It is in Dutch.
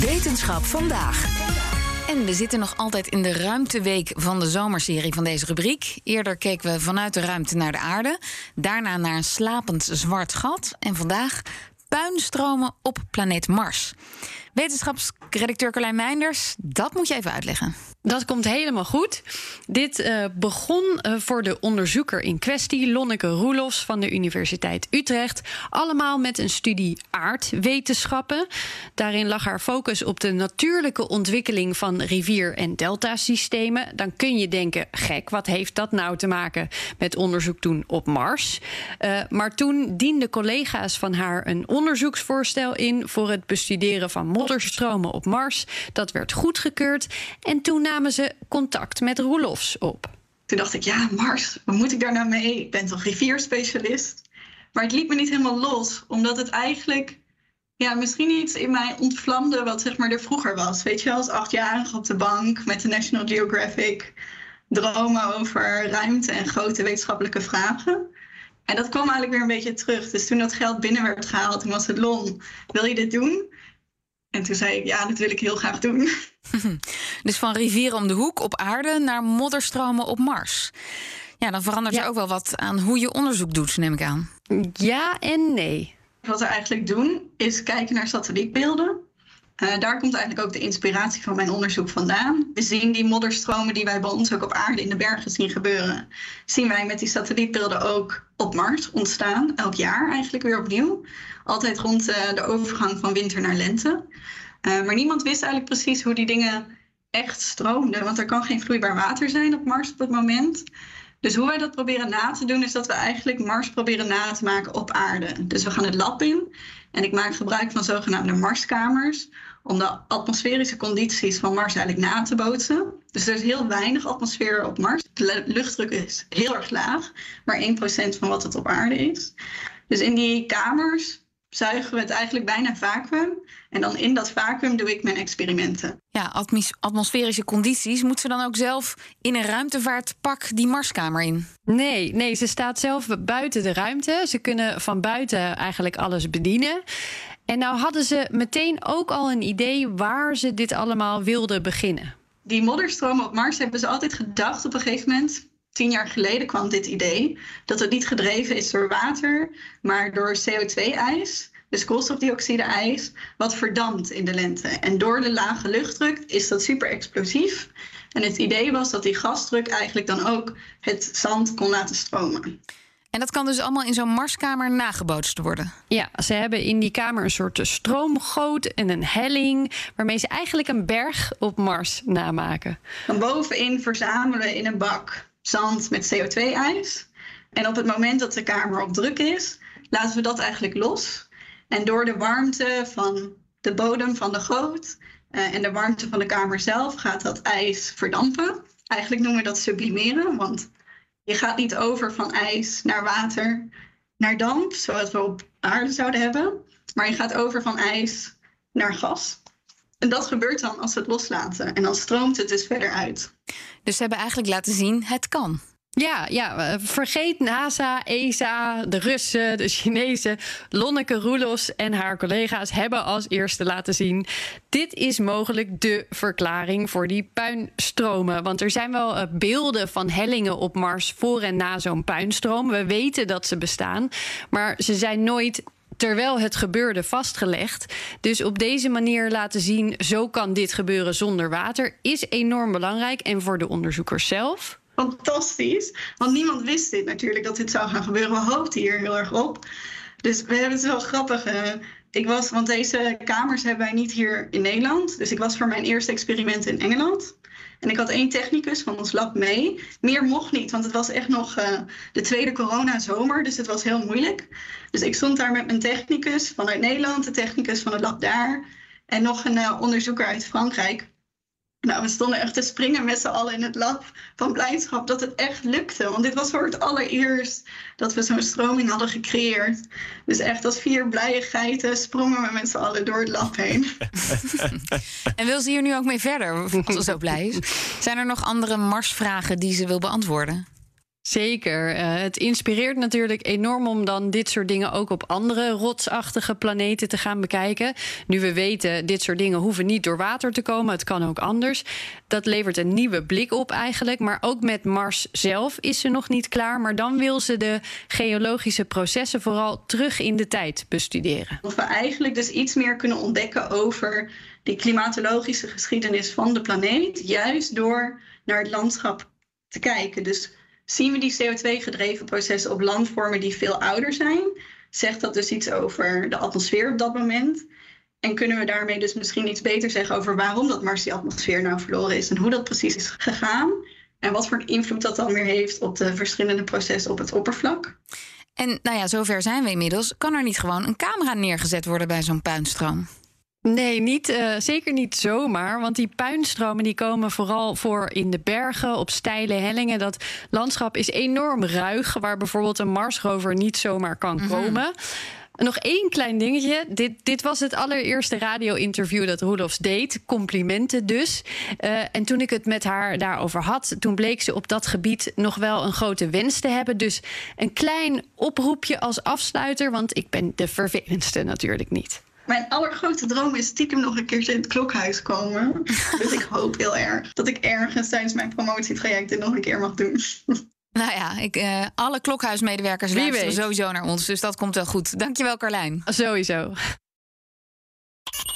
Wetenschap vandaag. En we zitten nog altijd in de ruimteweek van de zomerserie van deze rubriek. Eerder keken we vanuit de ruimte naar de aarde. Daarna naar een slapend zwart gat. En vandaag puinstromen op planeet Mars. Wetenschapsredacteur Carlijn Meinders, dat moet je even uitleggen. Dat komt helemaal goed. Dit uh, begon uh, voor de onderzoeker in kwestie, Lonneke Roelofs van de Universiteit Utrecht. Allemaal met een studie aardwetenschappen. Daarin lag haar focus op de natuurlijke ontwikkeling van rivier- en deltasystemen. Dan kun je denken: gek, wat heeft dat nou te maken met onderzoek toen op Mars? Uh, maar toen dienden collega's van haar een onderzoeksvoorstel in voor het bestuderen van modderstromen op Mars. Dat werd goedgekeurd. En toen namen ze contact met Roelofs op. Toen dacht ik, ja, Mars, wat moet ik daar nou mee? Ik ben toch rivierspecialist? Maar het liet me niet helemaal los, omdat het eigenlijk ja, misschien iets in mij ontvlamde wat zeg maar er vroeger was. Weet je, als achtjarige op de bank met de National Geographic, dromen over ruimte en grote wetenschappelijke vragen. En dat kwam eigenlijk weer een beetje terug. Dus toen dat geld binnen werd gehaald, toen was het Lon, wil je dit doen? En toen zei ik, ja, dat wil ik heel graag doen. Dus van rivieren om de hoek op aarde naar modderstromen op Mars. Ja, dan verandert Ja. er ook wel wat aan hoe je onderzoek doet, neem ik aan. Ja en nee. Wat we eigenlijk doen, is kijken naar satellietbeelden. Eh, daar komt eigenlijk ook de inspiratie van mijn onderzoek vandaan. We zien die modderstromen die wij bij ons ook op aarde in de bergen zien gebeuren. Zien wij met die satellietbeelden ook op Mars ontstaan. Elk jaar eigenlijk weer opnieuw. Altijd rond eh, de overgang van winter naar lente. Eh, maar niemand wist eigenlijk precies hoe die dingen echt stroomden. Want er kan geen vloeibaar water zijn op Mars op het moment. Dus hoe wij dat proberen na te doen, is dat we eigenlijk Mars proberen na te maken op aarde. Dus we gaan het lab in en ik maak gebruik van zogenaamde Marskamers om de atmosferische condities van Mars eigenlijk na te bootsen. Dus er is heel weinig atmosfeer op Mars. De lu- luchtdruk is heel erg laag, maar 1% van wat het op aarde is. Dus in die kamers zuigen we het eigenlijk bijna vacuüm. En dan in dat vacuüm doe ik mijn experimenten. Ja, atmos- atmosferische condities. Moet ze dan ook zelf in een ruimtevaartpak die Marskamer in? Nee, nee, ze staat zelf buiten de ruimte. Ze kunnen van buiten eigenlijk alles bedienen. En nou hadden ze meteen ook al een idee waar ze dit allemaal wilden beginnen. Die modderstromen op Mars hebben ze altijd gedacht op een gegeven moment. Tien jaar geleden kwam dit idee dat het niet gedreven is door water, maar door CO2-ijs, dus koolstofdioxide-ijs, wat verdampt in de lente. En door de lage luchtdruk is dat super explosief. En het idee was dat die gasdruk eigenlijk dan ook het zand kon laten stromen. En dat kan dus allemaal in zo'n Marskamer nagebootst worden. Ja, ze hebben in die kamer een soort stroomgoot en een helling, waarmee ze eigenlijk een berg op Mars namaken. Van bovenin verzamelen we in een bak zand met CO2-ijs. En op het moment dat de kamer op druk is, laten we dat eigenlijk los. En door de warmte van de bodem van de goot eh, en de warmte van de kamer zelf gaat dat ijs verdampen. Eigenlijk noemen we dat sublimeren, want je gaat niet over van ijs naar water naar damp, zoals we op aarde zouden hebben. Maar je gaat over van ijs naar gas. En dat gebeurt dan als we het loslaten. En dan stroomt het dus verder uit. Dus ze hebben eigenlijk laten zien, het kan. Ja, ja, eh, vergeet NASA, ESA, de Russen, de Chinezen. Lonneke Roelofs en haar collega's hebben als eerste laten zien... dit is mogelijk de verklaring voor die puinstromen. Want er zijn wel eh, beelden van hellingen op Mars voor en na zo'n puinstroom. We weten dat ze bestaan, maar ze zijn nooit terwijl het gebeurde vastgelegd. Dus op deze manier laten zien, zo kan dit gebeuren zonder water... is enorm belangrijk. En voor de onderzoekers zelf... Fantastisch. Want niemand wist dit natuurlijk, dat dit zou gaan gebeuren. We hoopten hier heel erg op. Dus we hebben het wel grappig. eh, Ik was, want deze kamers hebben wij niet hier in Nederland. Dus ik was voor mijn eerste experiment in Engeland. En ik had één technicus van ons lab mee. Meer mocht niet, want het was echt nog uh, de tweede coronazomer. Dus het was heel moeilijk. Dus ik stond daar met mijn technicus vanuit Nederland, de technicus van het lab daar. En nog een uh, onderzoeker uit Frankrijk. Nou, we stonden echt te springen met z'n allen in het lab van blijdschap dat het echt lukte. Want dit was voor het allereerst dat we zo'n stroming hadden gecreëerd. Dus echt als vier blije geiten sprongen we met z'n allen door het lab heen. en wil ze hier nu ook mee verder, als ze zo blij is? Zijn er nog andere Marsvragen die ze wil beantwoorden? Zeker. Uh, het inspireert natuurlijk enorm om dan dit soort dingen ook op andere rotsachtige planeten te gaan bekijken. Nu we weten, dit soort dingen hoeven niet door water te komen. Het kan ook anders. Dat levert een nieuwe blik op eigenlijk. Maar ook met Mars zelf is ze nog niet klaar. Maar dan wil ze de geologische processen vooral terug in de tijd bestuderen. Of we eigenlijk dus iets meer kunnen ontdekken over die klimatologische geschiedenis van de planeet. Juist door naar het landschap te kijken. Dus zien we die CO2-gedreven processen op landvormen die veel ouder zijn. Zegt dat dus iets over de atmosfeer op dat moment? En kunnen we daarmee dus misschien iets beter zeggen over waarom dat Mars die atmosfeer nou verloren is en hoe dat precies is gegaan? En wat voor invloed dat dan weer heeft op de verschillende processen op het oppervlak? En nou ja, zover zijn we inmiddels. Kan er niet gewoon een camera neergezet worden bij zo'n puinstroom? Nee, niet, uh, zeker niet zomaar. Want die puinstromen die komen vooral voor in de bergen, op steile hellingen. Dat landschap is enorm ruig, waar bijvoorbeeld een Marsrover niet zomaar kan mm -hmm. komen. Nog één klein dingetje. Dit, dit was het allereerste radio-interview dat Roelofs deed. Complimenten dus. Uh, en toen ik het met haar daarover had, toen bleek ze op dat gebied nog wel een grote wens te hebben. Dus een klein oproepje als afsluiter, want ik ben de vervelendste natuurlijk niet. Mijn allergrootste droom is stiekem nog een keertje in het klokhuis komen. dus ik hoop heel erg dat ik ergens tijdens mijn promotietraject dit nog een keer mag doen. Nou ja, ik, uh, alle klokhuismedewerkers luisteren sowieso naar ons. Dus dat komt wel goed. Dankjewel, Carlijn. Sowieso.